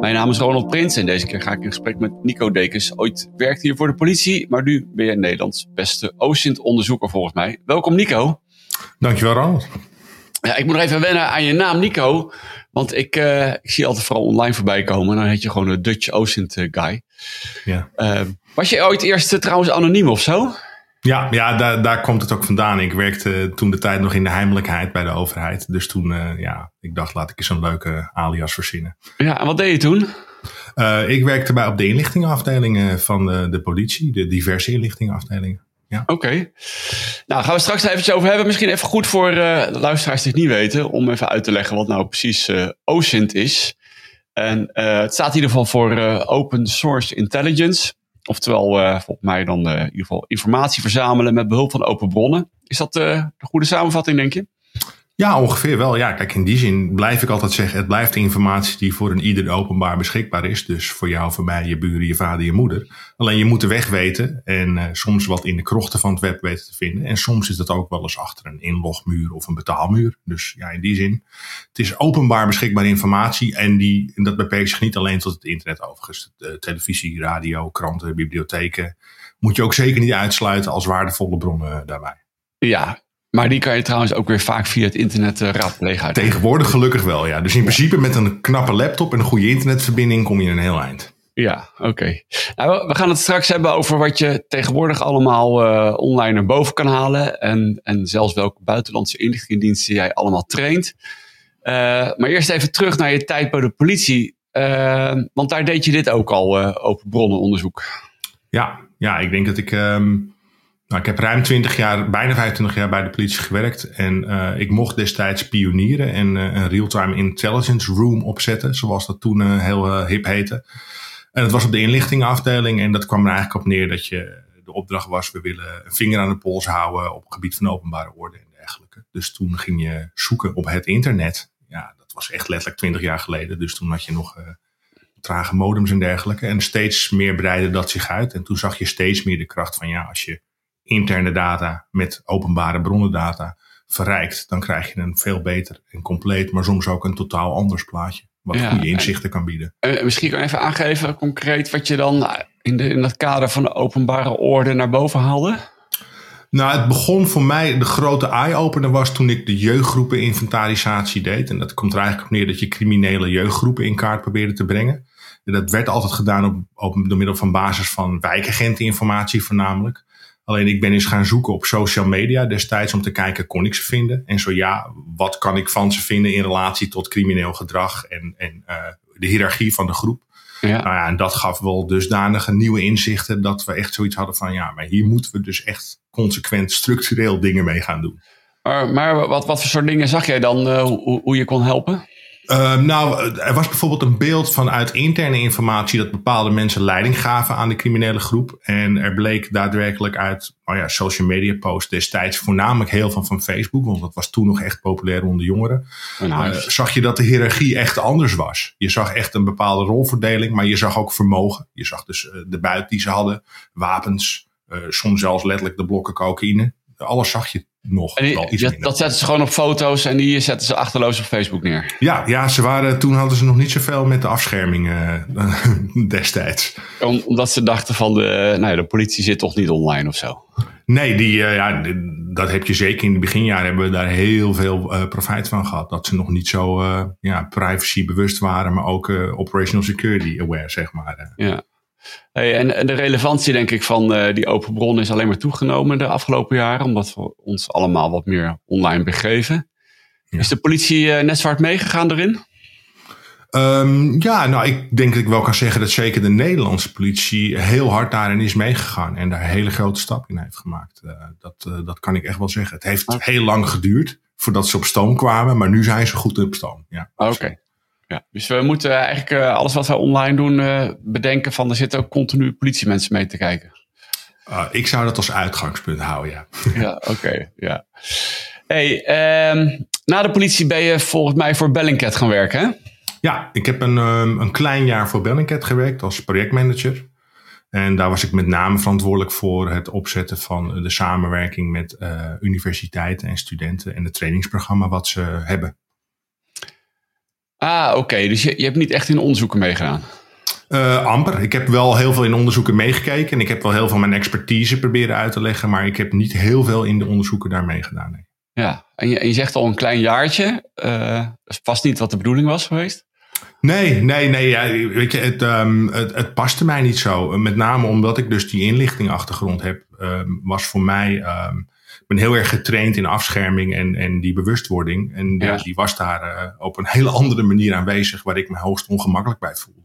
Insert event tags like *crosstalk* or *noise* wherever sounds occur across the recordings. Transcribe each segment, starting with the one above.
Mijn naam is Ronald Prins en deze keer ga ik in gesprek met Nico Dekens. Ooit werkte hier voor de politie, maar nu ben je Nederlands beste OSINT-onderzoeker volgens mij. Welkom Nico. Dankjewel Ronald. Ja, ik moet nog even wennen aan je naam Nico, want ik, uh, ik zie altijd vooral online voorbij komen. Dan heet je gewoon de Dutch OSINT eh, guy. Ja. Uh, was je ooit eerst trouwens anoniem of zo? Ja, ja daar, daar komt het ook vandaan. Ik werkte toen de tijd nog in de heimelijkheid bij de overheid. Dus toen, uh, ja, ik dacht laat ik eens een leuke alias verzinnen. Ja, en wat deed je toen? Uh, ik werkte bij op de inlichtingenafdelingen van de, de politie, de diverse inlichtingenafdelingen. Ja. Oké. Okay. Nou, gaan we straks even over hebben. Misschien even goed voor uh, de luisteraars die het niet weten, om even uit te leggen wat nou precies OSINT is. En het staat in ieder geval voor Open Source Intelligence. Oftewel, uh, volgens mij dan uh, in ieder geval informatie verzamelen met behulp van open bronnen. Is dat uh, de goede samenvatting, denk je? Ja, ongeveer wel. Ja, kijk, in die zin blijf ik altijd zeggen: het blijft informatie die voor een ieder openbaar beschikbaar is. Dus voor jou, voor mij, je buren, je vader, je moeder. Alleen je moet de weg weten en uh, soms wat in de krochten van het web weten te vinden. En soms is dat ook wel eens achter een inlogmuur of een betaalmuur. Dus ja, in die zin, het is openbaar beschikbare informatie. En, die, en dat beperkt zich niet alleen tot het internet overigens. De televisie, radio, kranten, bibliotheken. Moet je ook zeker niet uitsluiten als waardevolle bronnen daarbij. Ja, maar die kan je trouwens ook weer vaak via het internet uh, raadplegen. Tegenwoordig gelukkig wel, ja. Dus in principe met een knappe laptop en een goede internetverbinding kom je een heel eind. Ja, oké. Nou, we gaan het straks hebben over wat je tegenwoordig allemaal uh, online naar boven kan halen. En, en zelfs welke buitenlandse inlichtingendiensten jij allemaal traint. Uh, maar eerst even terug naar je tijd bij de politie. want daar deed je dit ook al, open bronnenonderzoek. Ja, ja, ik denk dat ik... Um nou, ik heb ruim 20 jaar, bijna 25 jaar bij de politie gewerkt. En uh, ik mocht destijds pionieren en uh, een real-time intelligence room opzetten, zoals dat toen uh, heel hip heette. En het was op de inlichtingenafdeling en dat kwam er eigenlijk op neer dat je de opdracht was, we willen een vinger aan de pols houden op het gebied van openbare orde en dergelijke. Dus toen ging je zoeken op het internet. Ja, dat was echt letterlijk 20 jaar geleden. Dus toen had je nog trage modems en dergelijke. En steeds meer breidde dat zich uit. En toen zag je steeds meer de kracht van ja, als je interne data met openbare bronnendata verrijkt, dan krijg je een veel beter en compleet, maar soms ook een totaal anders plaatje. Wat goede inzichten kan bieden. Misschien kan je even aangeven concreet wat je dan in, de, in het kader van de openbare orde naar boven haalde? Nou, het begon voor mij, de grote eye-opener was toen ik de jeugdgroepen inventarisatie deed. En dat komt er eigenlijk op neer dat je criminele jeugdgroepen in kaart probeerde te brengen. En dat werd altijd gedaan op, op, door middel van basis van wijkagenteninformatie voornamelijk. Alleen ik ben eens gaan zoeken op social media destijds om te kijken, kon ik ze vinden? En zo ja, wat kan ik van ze vinden in relatie tot crimineel gedrag en, en uh, de hiërarchie van de groep? Ja. Nou ja, en dat gaf wel dusdanige nieuwe inzichten dat we echt zoiets hadden van ja, maar hier moeten we dus echt consequent structureel dingen mee gaan doen. Maar, maar wat, wat voor soort dingen zag jij dan uh, hoe, hoe je kon helpen? Uh, nou, er was bijvoorbeeld een beeld vanuit interne informatie dat bepaalde mensen leiding gaven aan de criminele groep. En er bleek daadwerkelijk uit oh ja, social media posts destijds, voornamelijk heel veel van Facebook, want dat was toen nog echt populair onder jongeren. Uh, zag je dat de hiërarchie echt anders was. Je zag echt een bepaalde rolverdeling, maar je zag ook vermogen. Je zag dus uh, de buit die ze hadden, wapens, uh, soms zelfs letterlijk de blokken cocaïne. Alles zag je nog. dat, dat zetten ze gewoon op foto's en die zetten ze achterloos op Facebook neer. Ja, ja ze waren, toen hadden ze nog niet zoveel met de afscherming uh, *laughs* destijds. Om, omdat ze dachten van de, nou ja, de politie zit toch niet online of zo? Nee, die, uh, ja, dat heb je zeker. In de beginjaren hebben we daar heel veel uh, profijt van gehad. Dat ze nog niet zo ja, privacy bewust waren, maar ook operational security aware, zeg maar. Ja. Hey, en, de relevantie, denk ik, van uh, die open bron is alleen maar toegenomen de afgelopen jaren, omdat we ons allemaal wat meer online begeven. Ja. Is de politie uh, net zwart meegegaan erin? Um, ja, nou, ik denk dat ik wel kan zeggen dat zeker de Nederlandse politie heel hard daarin is meegegaan en daar een hele grote stap in heeft gemaakt. Uh, dat, dat kan ik echt wel zeggen. Het heeft heel lang geduurd voordat ze op stoom kwamen, maar nu zijn ze goed op stoom. Ja. Oké. Ja, dus we moeten eigenlijk alles wat we online doen bedenken van er zitten ook continu politiemensen mee te kijken. ik zou dat als uitgangspunt houden, ja. *laughs* ja, oké. ja. Hey, ehm, na de politie ben je volgens mij voor Bellingcat gaan werken, hè? Ja, ik heb een, um, een klein jaar voor Bellingcat gewerkt als projectmanager. En daar was ik met name verantwoordelijk voor het opzetten van de samenwerking met uh, universiteiten en studenten en het trainingsprogramma wat ze hebben. Ah, oké. Dus je, je hebt niet echt in onderzoeken meegedaan? Uh, amper. Ik heb wel heel veel in onderzoeken meegekeken en ik heb wel heel veel mijn expertise proberen uit te leggen, maar ik heb niet heel veel in de onderzoeken daar meegedaan. Nee. Ja, en je, en je zegt al een klein jaartje. Uh, vast niet wat de bedoeling was geweest? Nee, nee, nee. Ja, weet je, het, um, het, het paste mij niet zo. Met name omdat ik dus die inlichtingachtergrond heb, um, was voor mij. Um, ik ben heel erg getraind in afscherming en, en die bewustwording. En ja. die was daar uh, op een hele andere manier aanwezig, waar ik me hoogst ongemakkelijk bij voelde.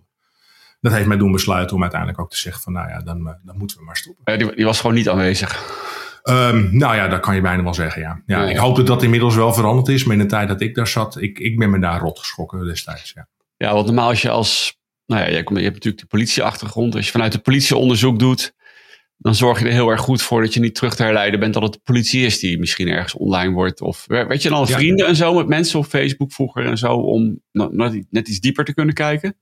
Dat heeft mij doen besluiten om uiteindelijk ook te zeggen van, nou ja, dan, uh, dan moeten we maar stoppen. die, die was gewoon niet aanwezig. Um, nou ja, dat kan je bijna wel zeggen, ja. ja, Ik hoop dat dat inmiddels wel veranderd is. Maar in de tijd dat ik daar zat, ik, ik ben me daar rot geschrokken destijds, ja. Ja, want normaal als je als... Nou ja, je, hebt natuurlijk de politieachtergrond. Als je vanuit de politie onderzoek doet... dan zorg je er heel erg goed voor dat je niet terug te herleiden bent... dat het de politie is die misschien ergens online wordt. Of weet je dan ja. vrienden en zo met mensen op Facebook vroeger en zo... om net iets dieper te kunnen kijken?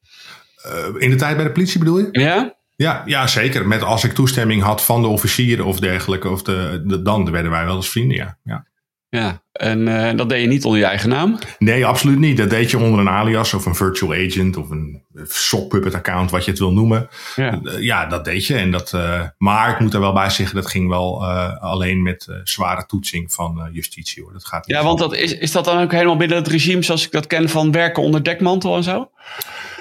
Uh, in de tijd bij de politie bedoel je? Ja. Ja, ja, zeker. Met als ik toestemming had van de officieren of dergelijke, of de, de dan werden wij wel eens vrienden, ja. Ja, ja en uh, dat deed je niet onder je eigen naam? Nee, absoluut niet. Dat deed je onder een alias of een virtual agent of een sock puppet account, wat je het wil noemen. Ja, uh, ja dat deed je. En dat, uh, maar ik moet er wel bij zeggen, dat ging wel alleen met zware toetsing van justitie. Hoor. Dat gaat ja, want dat is, is dat dan ook helemaal binnen het regime zoals ik dat ken van werken onder dekmantel en zo?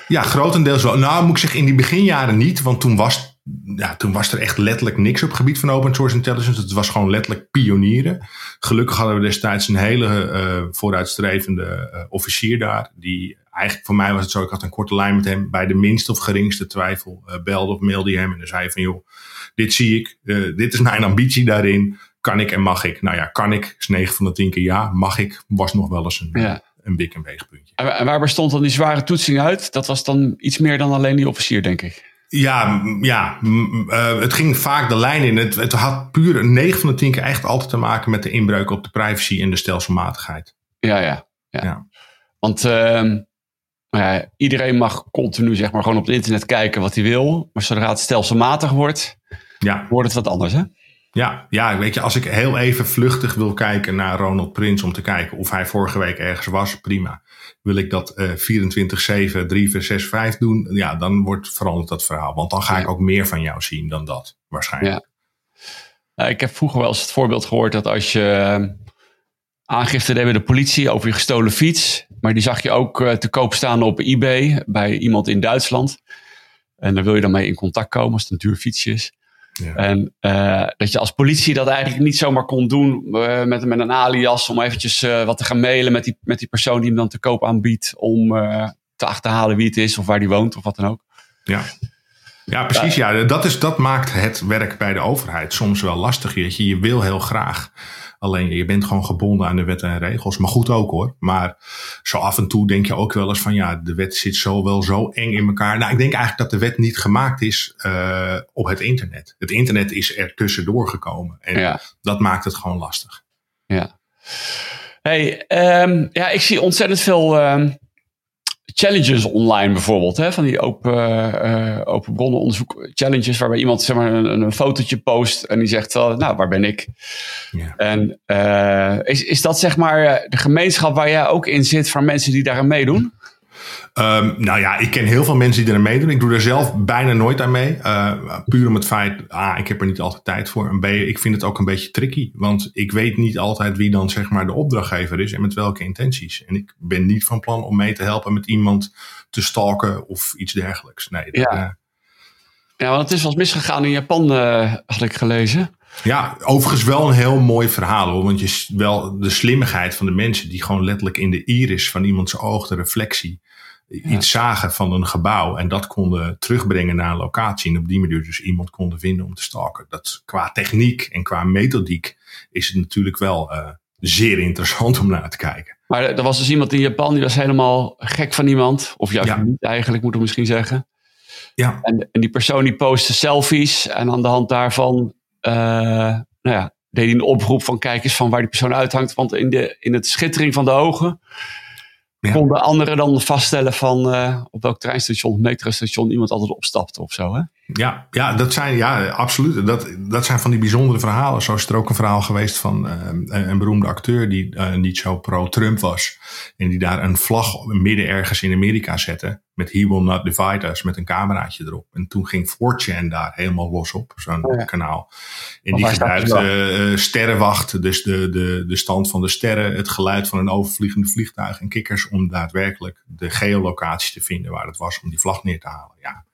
Ja, grotendeels wel. Nou, moet ik zeggen, in die beginjaren niet. Want toen was, ja, toen was er echt letterlijk niks op het gebied van open source intelligence. Het was gewoon letterlijk pionieren. Gelukkig hadden we destijds een hele uh, vooruitstrevende uh, officier daar. Die eigenlijk voor mij was het zo, ik had een korte lijn met hem. Bij de minste of geringste twijfel uh, belde of mailde hij hem. En dan zei van, joh, dit zie ik. dit is mijn ambitie daarin. Kan ik en mag ik? Nou ja, kan ik is 9 van de 10 keer ja. Mag ik was nog wel eens een... Ja een wik- en weegpuntje. En waar bestond dan die zware toetsing uit? Dat was dan iets meer dan alleen die officier, denk ik. Ja, ja uh, het ging vaak de lijn in. Het, het had puur 9 van de 10 keer echt altijd te maken met de inbreuk op de privacy en de stelselmatigheid. Ja, ja. ja. ja. Want uh, uh, iedereen mag continu zeg maar, gewoon op het internet kijken wat hij wil. Maar zodra het stelselmatig wordt, ja. wordt het wat anders, hè? Ja, ja, weet je, als ik heel even vluchtig wil kijken naar Ronald Prins om te kijken of hij vorige week ergens was, prima. Wil ik dat uh, 24-7, 3, 6, 5 doen, ja, dan wordt veranderd dat verhaal. Want dan ga ja. ik ook meer van jou zien dan dat, waarschijnlijk. Ja. Ik heb vroeger wel eens het voorbeeld gehoord dat als je uh, aangifte deed bij de politie over je gestolen fiets, maar die zag je ook uh, te koop staan op eBay bij iemand in Duitsland. En daar wil je dan mee in contact komen als het een duur fietsje is. Ja. En uh, dat je als politie dat eigenlijk niet zomaar kon doen uh, met, met een alias om eventjes uh, wat te gaan mailen met die, met die persoon die hem dan te koop aanbiedt om te achterhalen wie het is of waar die woont of wat dan ook. Ja. Ja, precies. Ja, dat, is, dat maakt het werk bij de overheid soms wel lastig. Je, je wil heel graag Alleen je bent gewoon gebonden aan de wetten en regels. Maar goed ook hoor. Maar zo af en toe denk je ook wel eens van ja, de wet zit zo wel zo eng in elkaar. Nou, ik denk eigenlijk dat de wet niet gemaakt is uh, op het internet. Het internet is er tussendoor gekomen. En ja. dat maakt het gewoon lastig. Ja. Hey, um, ja, ik zie ontzettend veel um, challenges online bijvoorbeeld. Hè? Van die open, uh, open bronnen onderzoek challenges waarbij iemand zeg maar, een, een fotootje post en die zegt, uh, nou, waar ben ik? Ja. En uh, is, is dat zeg maar de gemeenschap waar jij ook in zit van mensen die daaraan meedoen? Um, nou ja, ik ken heel veel mensen die er meedoen. Ik doe er zelf bijna nooit aan mee. Uh, puur om het feit, ah, ik heb er niet altijd tijd voor. En B, ik vind het ook een beetje tricky. Want ik weet niet altijd wie dan zeg maar de opdrachtgever is en met welke intenties. En ik ben niet van plan om mee te helpen met iemand te stalken of iets dergelijks. Nee, ja. Uh, ja, want het is wel eens misgegaan in Japan, uh, had ik gelezen. Ja, overigens wel een heel mooi verhaal hoor. Want je wel de slimmigheid van de mensen die gewoon letterlijk in de iris van iemands oog, de reflectie, ja. iets zagen van een gebouw en dat konden terugbrengen naar een locatie. En op die manier dus iemand konden vinden om te stalken. Dat qua techniek en qua methodiek is het natuurlijk wel uh, zeer interessant om naar te kijken. Maar er was dus iemand in Japan die was helemaal gek van iemand. Of juist niet eigenlijk, moeten we misschien zeggen. Ja. En, en die persoon die postte selfies. En aan de hand daarvan uh, nou ja, deed hij een oproep van kijk eens van waar die persoon uithangt. Want in, de, in het schittering van de ogen ja. konden anderen dan vaststellen van uh, op welk treinstation, metrostation iemand altijd opstapte of zo. Hè? Ja, ja, dat zijn, ja, absoluut. Dat, dat zijn van die bijzondere verhalen. Zo is er ook een verhaal geweest van uh, een beroemde acteur die uh, niet zo pro-Trump was. En die daar een vlag midden ergens in Amerika zette. Met He Will Not Divide Us, met een cameraatje erop. En toen ging 4chan daar helemaal los op, zo'n oh ja. kanaal. En die gebruikte uh, sterrenwacht, dus de, de, de stand van de sterren, het geluid van een overvliegende vliegtuig en kikkers. Om daadwerkelijk de geolocatie te vinden waar het was om die vlag neer te halen. Ja,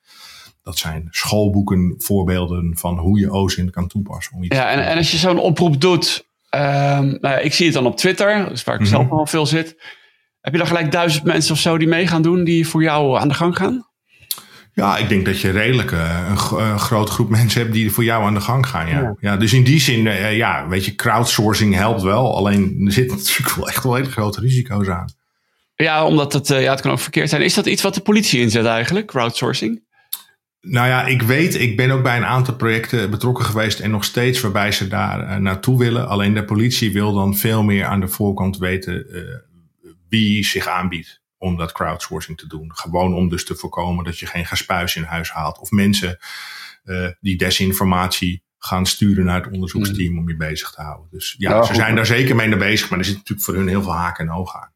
dat zijn schoolboeken, voorbeelden van hoe je OSINT kan toepassen. Om iets ja, en, en als je zo'n oproep doet, um, nou, ik zie het dan op Twitter, dus waar ik mm -hmm. zelf al veel zit. Heb je dan gelijk duizend mensen of zo die mee gaan doen, die voor jou aan de gang gaan? Ja, ik denk dat je redelijk uh, een, een, grote groep mensen hebt die voor jou aan de gang gaan. Ja. ja. ja dus in die zin, uh, ja, weet je, crowdsourcing helpt wel. Alleen er zitten *laughs* natuurlijk wel echt wel hele grote risico's aan. Ja, omdat het, uh, ja, het kan ook verkeerd zijn. Is dat iets wat de politie inzet eigenlijk, crowdsourcing? Nou ja, ik weet, ik ben ook bij een aantal projecten betrokken geweest en nog steeds waarbij ze daar uh, naartoe willen. Alleen de politie wil dan veel meer aan de voorkant weten uh, wie zich aanbiedt om dat crowdsourcing te doen. Gewoon om dus te voorkomen dat je geen gespuis in huis haalt. Of mensen uh, die desinformatie gaan sturen naar het onderzoeksteam mm. om je bezig te houden. Dus ja, ja ze zijn daar zeker mee naar bezez, maar er zit natuurlijk voor hun heel veel haken en ogen aan.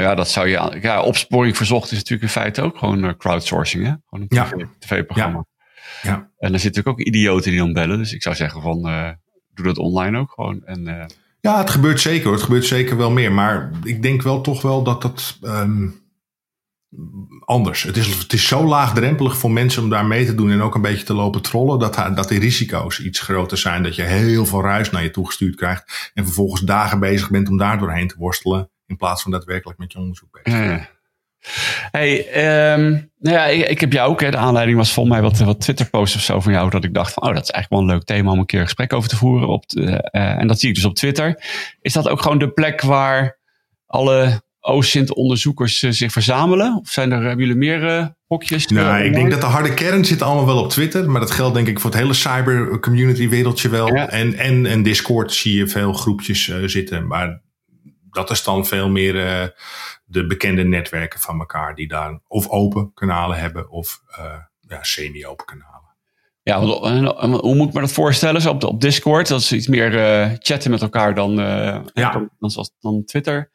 Ja, dat zou je. Ja, opsporing verzocht is natuurlijk in feite ook gewoon uh, crowdsourcing, hè? Gewoon een ja. tv-programma. Ja. ja. En er zitten natuurlijk ook idioten die dan bellen. Dus ik zou zeggen van, uh, doe dat online ook gewoon. En, uh... Ja, het gebeurt zeker. Het gebeurt zeker wel meer. Maar ik denk wel toch wel dat dat um, anders. Het is, het is zo laagdrempelig voor mensen om daar mee te doen en ook een beetje te lopen trollen. Dat, dat de risico's iets groter zijn. Dat je heel veel ruis naar je toegestuurd krijgt. En vervolgens dagen bezig bent om daar doorheen te worstelen. In plaats van daadwerkelijk met je onderzoek bezig te zijn. Hey, um, nou ja, ik, ik, heb jou ook. Hè, de aanleiding was volgens mij wat, wat Twitter-posts of zo van jou. Dat ik dacht van, oh, dat is eigenlijk wel een leuk thema om een keer een gesprek over te voeren. Op de, uh, en dat zie ik dus op Twitter. Is dat ook gewoon de plek waar alle OSINT-onderzoekers uh, zich verzamelen? Of zijn er, hebben jullie meer uh, hokjes? Nou, ik denk dat de harde kern zit allemaal wel op Twitter. Maar dat geldt denk ik voor het hele cyber-community wereldje wel. Ja. En, en, en Discord zie je veel groepjes zitten. Maar dat is dan veel meer uh, de bekende netwerken van elkaar die daar of open kanalen hebben of uh, ja, semi-open kanalen. Ja, hoe moet ik me dat voorstellen? Zo op, op Discord, dat is iets meer uh, chatten met elkaar dan, ja. dan, zoals, dan Twitter.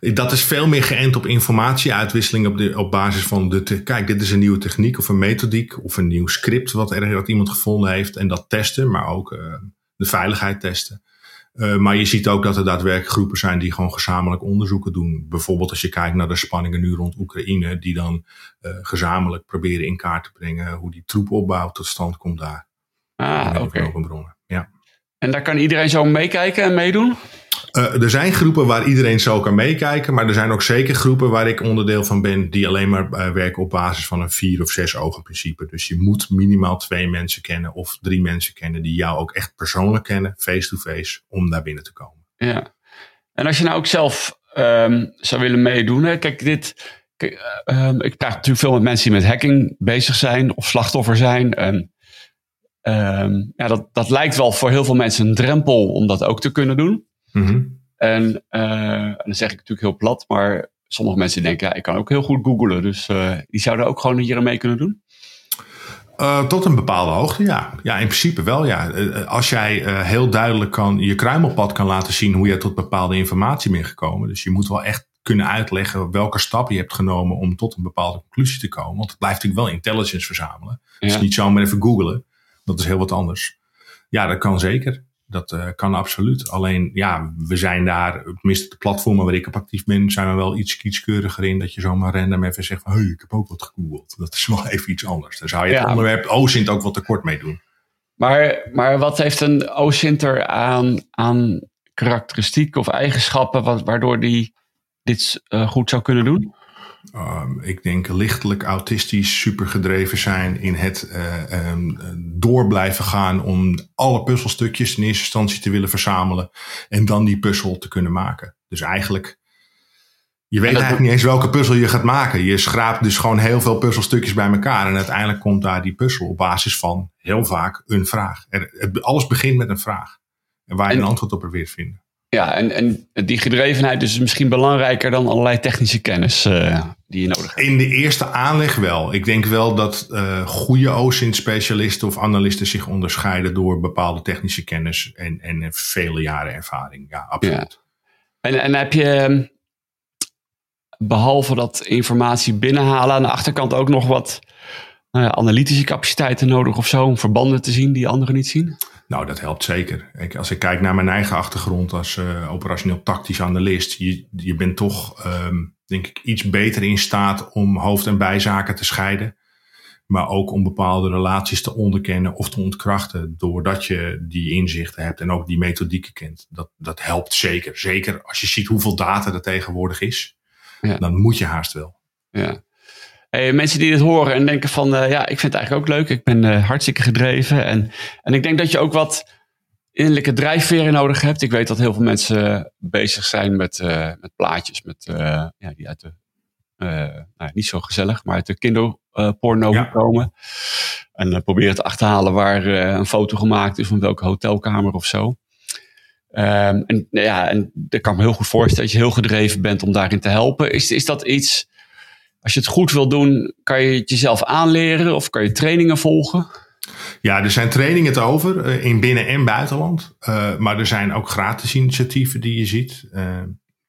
Dat is veel meer geënt op informatieuitwisseling op, de, op basis van de. Kijk, dit is een nieuwe techniek of een methodiek of een nieuw script wat er wat iemand gevonden heeft. En dat testen, maar ook de veiligheid testen. Uh, maar je ziet ook dat er daadwerkelijk groepen zijn die gewoon gezamenlijk onderzoeken doen. Bijvoorbeeld als je kijkt naar de spanningen nu rond Oekraïne, die dan uh, gezamenlijk proberen in kaart te brengen hoe die troepopbouw tot stand komt daar. Ah, oké. Okay. Ja. En daar kan iedereen zo meekijken en meedoen? Uh, er zijn groepen waar iedereen zo kan meekijken, maar er zijn ook zeker groepen waar ik onderdeel van ben, die alleen maar uh, werken op basis van een vier of zes ogen principe. Dus je moet minimaal twee mensen kennen of drie mensen kennen die jou ook echt persoonlijk kennen, face-to-face, -face, om daar binnen te komen. Ja. En als je nou ook zelf um, zou willen meedoen, kijk, dit. Um, ik praat natuurlijk veel met mensen die met hacking bezig zijn of slachtoffer zijn. En, um, ja, dat, dat lijkt wel voor heel veel mensen een drempel om dat ook te kunnen doen. Mm -hmm. en, uh, dan zeg ik natuurlijk heel plat, maar sommige mensen denken, ja, ik kan ook heel goed googlen. Dus uh, die zouden ook gewoon hier aan mee kunnen doen? Uh, tot een bepaalde hoogte, ja. Ja, in principe wel, ja. als jij heel duidelijk kan, je kruimelpad kan laten zien hoe je tot bepaalde informatie bent gekomen. Dus je moet wel echt kunnen uitleggen welke stappen je hebt genomen om tot een bepaalde conclusie te komen. Want het blijft natuurlijk wel intelligence verzamelen. Ja. Dus niet zomaar even googlen. Dat is heel wat anders. Ja, dat kan zeker. Dat uh, kan absoluut. Alleen ja, we zijn daar, tenminste de platformen waar ik op actief ben, zijn we wel iets kieskeuriger in. Dat je zomaar random even zegt van, hey, ik heb ook wat gegoogeld. Dat is *laughs* wel even iets anders. Daar zou je ja. het onderwerp OSINT ook wat tekort mee doen. Maar, maar wat heeft een OSINT er aan, aan karakteristieken of eigenschappen wat, waardoor die dit uh, goed zou kunnen doen? Um, ik denk lichtelijk autistisch, supergedreven zijn in het uh, um, door blijven gaan om alle puzzelstukjes in eerste instantie te willen verzamelen en dan die puzzel te kunnen maken. Dus eigenlijk Je weet eigenlijk niet eens welke puzzel je gaat maken. Je schraapt dus gewoon heel veel puzzelstukjes bij elkaar. En uiteindelijk komt daar die puzzel op basis van heel vaak een vraag. Er, alles begint met een vraag. En waar je een antwoord op probeert te vinden. Ja, en, en die gedrevenheid is misschien belangrijker dan allerlei technische kennis uh, die je nodig hebt. In de eerste aanleg wel. Ik denk wel dat uh, goede OSINT-specialisten of analisten zich onderscheiden door bepaalde technische kennis en, en vele jaren ervaring. Ja, absoluut. Ja. En, en heb je, ehm, behalve dat informatie binnenhalen, aan de achterkant ook nog wat nou ja, analytische capaciteiten nodig of zo, om verbanden te zien die anderen niet zien? Nou, dat helpt zeker. Ik, als ik kijk naar mijn eigen achtergrond als uh, operationeel tactisch analist, je, je bent toch, um, denk ik, iets beter in staat om hoofd- en bijzaken te scheiden. Maar ook om bepaalde relaties te onderkennen of te ontkrachten, doordat je die inzichten hebt en ook die methodieken kent. Dat, dat helpt zeker. Zeker als je ziet hoeveel data er tegenwoordig is, ja. dan moet je haast wel. Ja. Hey, mensen die dit horen en denken van, uh, ja, ik vind het eigenlijk ook leuk. Ik ben uh, hartstikke gedreven. En, en ik denk dat je ook wat innerlijke drijfveren nodig hebt. Ik weet dat heel veel mensen bezig zijn met, uh, met plaatjes met, ja, die uit de, nou, niet zo gezellig, maar uit de kinderporno ja. komen. En proberen te achterhalen waar een foto gemaakt is van welke hotelkamer of zo. Um, en ja, en dat kan me heel goed voorstellen dat je heel gedreven bent om daarin te helpen. Is, is dat iets als je het goed wil doen, kan je het jezelf aanleren of kan je trainingen volgen? Ja, er zijn trainingen over eh, in binnen- en buitenland. Uh, maar er zijn ook gratis initiatieven die je ziet. Uh,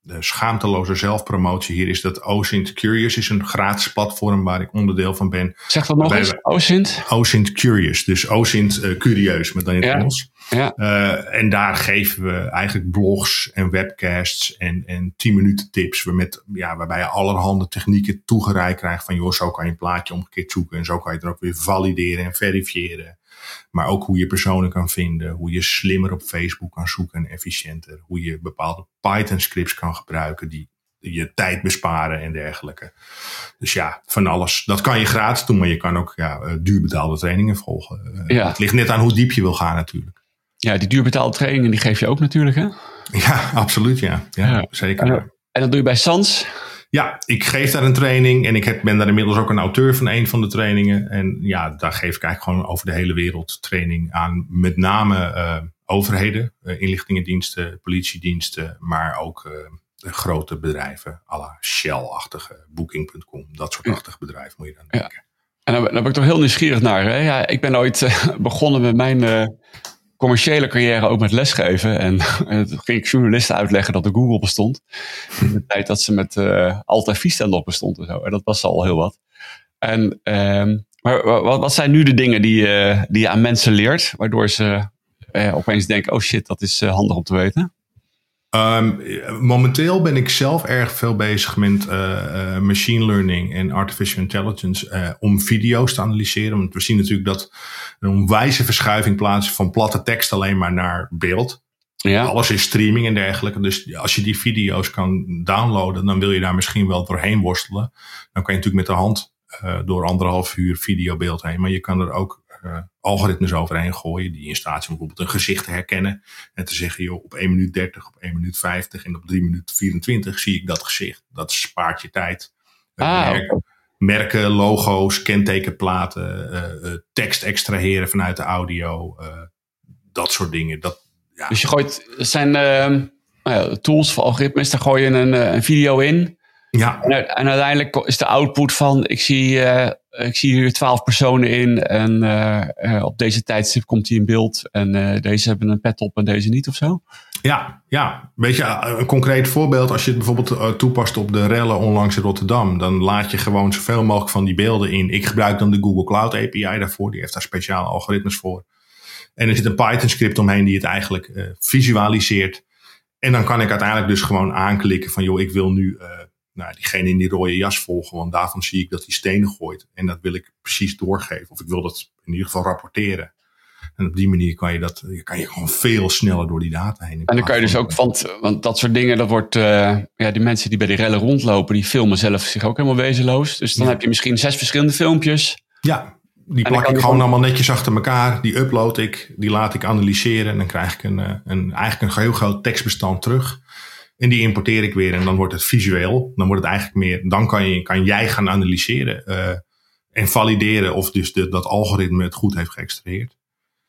de schaamteloze zelfpromotie hier is dat OSINT Curious is een gratis platform waar ik onderdeel van ben. Zeg dat nog eens, OSINT? OSINT Curious, dus OSINT uh, curieus met dan in het ja. Engels. Ja. Uh, en daar geven we eigenlijk blogs en webcasts en, en 10 minuten tips met, ja, waarbij je allerhande technieken toegereikt krijgt van joh, zo kan je een plaatje omgekeerd zoeken en zo kan je het er ook weer valideren en verifiëren. Maar ook hoe je personen kan vinden, hoe je slimmer op Facebook kan zoeken en efficiënter. Hoe je bepaalde Python scripts kan gebruiken die je tijd besparen en dergelijke. Dus ja, van alles. Dat kan je gratis doen, maar je kan ook ja, eh, duurbetaalde trainingen volgen. Ja. Het ligt net aan hoe diep je wil gaan natuurlijk. Ja, die duurbetaalde trainingen die geef je ook natuurlijk hè? Ja, *laughs* absoluut ja. Ja, ja. zeker. En, en dat doe je bij Sans? Ja, ik geef daar een training en ik heb, ben daar inmiddels ook een auteur van een van de trainingen. En ja, daar geef ik eigenlijk gewoon over de hele wereld training aan met name uh, overheden, uh, inlichtingendiensten, politiediensten, maar ook uh, grote bedrijven, à la Shell-achtige, Booking.com, dat soort bedrijven moet je dan denken. Ja. En daar, ben ik toch heel nieuwsgierig naar. Hè? Ja, ik ben ooit *laughs* begonnen met mijn commerciële carrière ook met lesgeven. En, *laughs* en toen ging ik journalisten uitleggen dat de Google bestond. In de tijd dat ze met uh, Alta Vista nog bestond en zo. En dat was al heel wat. En, uh, maar wat, wat, zijn nu de dingen die, uh, die je aan mensen leert, waardoor ze uh, opeens denken: oh shit, dat is handig om te weten? Um, momenteel ben ik zelf erg veel bezig met uh, machine learning en artificial intelligence uh, om video's te analyseren. Want we zien natuurlijk dat een onwijze verschuiving plaatsvindt van platte tekst alleen maar naar beeld. Ja. Alles is streaming en dergelijke. Dus als je die video's kan downloaden, dan wil je daar misschien wel doorheen worstelen. Dan kan je natuurlijk met de hand door anderhalf uur videobeeld heen. Maar je kan er ook algoritmes overheen gooien. Die in staat zijn bijvoorbeeld een gezicht te herkennen. En te zeggen, joh, op 1 minuut 30, op 1 minuut 50 en op 3 minuten 24 zie ik dat gezicht. Dat spaart je tijd. Ah, merken, merken, logo's, kentekenplaten, uh, tekst extraheren vanuit de audio. dat soort dingen. Dat, ja. Dus je gooit, zijn ehm, nou tools voor algoritmes, daar gooi je een, een video in. Ja. En, en, uiteindelijk is de output van, ik zie, ik zie hier twaalf personen in en uh, uh, op deze tijdstip komt hij in beeld en deze hebben een pet op en deze niet of zo? Ja, ja. Weet je, een concreet voorbeeld, als je het bijvoorbeeld toepast op de rellen onlangs in Rotterdam, dan laat je gewoon zoveel mogelijk van die beelden in. Ik gebruik dan de Google Cloud API daarvoor, die heeft daar speciale algoritmes voor. En er zit een Python script omheen die het eigenlijk visualiseert. En dan kan ik uiteindelijk dus gewoon aanklikken van, joh, ik wil nu nou, diegene in die rode jas volgen, want daarvan zie ik dat hij stenen gooit. En dat wil ik precies doorgeven. Of ik wil dat in ieder geval rapporteren. En op die manier kan je dat, kan je gewoon veel sneller door die data heen. En dan kan je dus ook, want, want dat soort dingen, dat wordt, uh, ja, die mensen die bij die rellen rondlopen, die filmen zelf zich ook helemaal wezenloos. Dus dan heb je misschien zes verschillende filmpjes. Ja, die plak ik gewoon, gewoon allemaal netjes achter elkaar. Die upload ik, die laat ik analyseren en dan krijg ik een, eh, een, eigenlijk een heel groot tekstbestand terug. En die importeer ik weer en dan wordt het visueel. Dan wordt het eigenlijk meer, dan kan, je, kan jij gaan analyseren uh, en valideren of dus de, dat algoritme het goed heeft geëxtraheerd.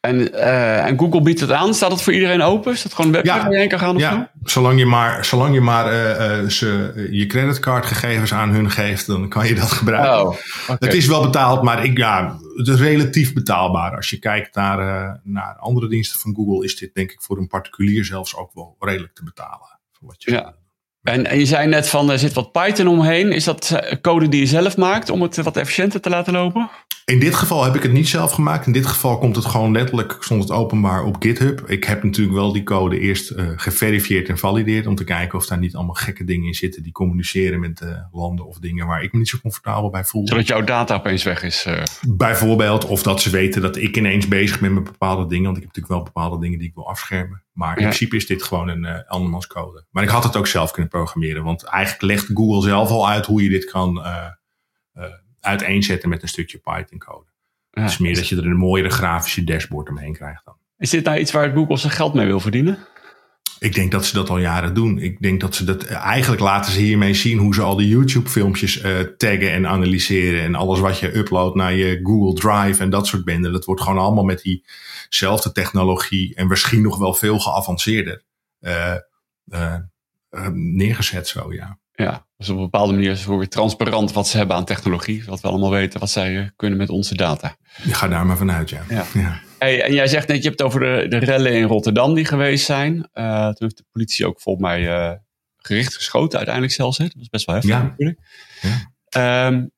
En, uh, en Google biedt het aan. Staat dat voor iedereen open? Is dat gewoon een website waar je heen kan gaan? Of ja, zolang je maar, zolang je, maar uh, ze, je creditcardgegevens aan hun geeft, dan kan je dat gebruiken. Oh, okay. Het is wel betaald, maar ik, ja, het is relatief betaalbaar. Als je kijkt naar, uh, naar andere diensten van Google, is dit denk ik voor een particulier zelfs ook wel redelijk te betalen. Wat je ja. En, en je zei net van er zit wat Python omheen. Is dat code die je zelf maakt om het wat efficiënter te laten lopen? In dit geval heb ik het niet zelf gemaakt. In dit geval komt het gewoon letterlijk, stond het openbaar op GitHub. Ik heb natuurlijk wel die code eerst uh, geverifieerd en valideerd. Om te kijken of daar niet allemaal gekke dingen in zitten die communiceren met uh, landen of dingen waar ik me niet zo comfortabel bij voel. Zodat jouw data opeens weg is. Uh... Bijvoorbeeld, of dat ze weten dat ik ineens bezig ben met bepaalde dingen. Want ik heb natuurlijk wel bepaalde dingen die ik wil afschermen. Maar in principe is dit gewoon een uh, andermans code. Maar ik had het ook zelf kunnen programmeren. Want eigenlijk legt Google zelf al uit hoe je dit kan uiteenzetten met een stukje Python code. Ja. Het is meer dat je er een mooiere grafische dashboard omheen krijgt dan. Is dit nou iets waar Google zijn geld mee wil verdienen? Ik denk dat ze dat al jaren doen. Ik denk dat ze dat eigenlijk laten ze hiermee zien hoe ze al die YouTube-filmpjes uh, taggen en analyseren. En alles wat je uploadt naar je Google Drive en dat soort benden. Dat wordt gewoon allemaal met diezelfde technologie en misschien nog wel veel geavanceerder uh, uh, neergezet zo, ja. Ja, dus op een bepaalde manier is het weer transparant wat ze hebben aan technologie. Wat we allemaal weten wat zij eh, kunnen met onze data. Je gaat daar maar vanuit, ja. ja. ja. Hey, en jij zegt net, je hebt het over de, de rellen in Rotterdam die geweest zijn. Uh, toen heeft de politie ook volgens mij uh, gericht geschoten uiteindelijk zelfs. Hè? Dat was best wel heftig ja. natuurlijk. Ja. Um,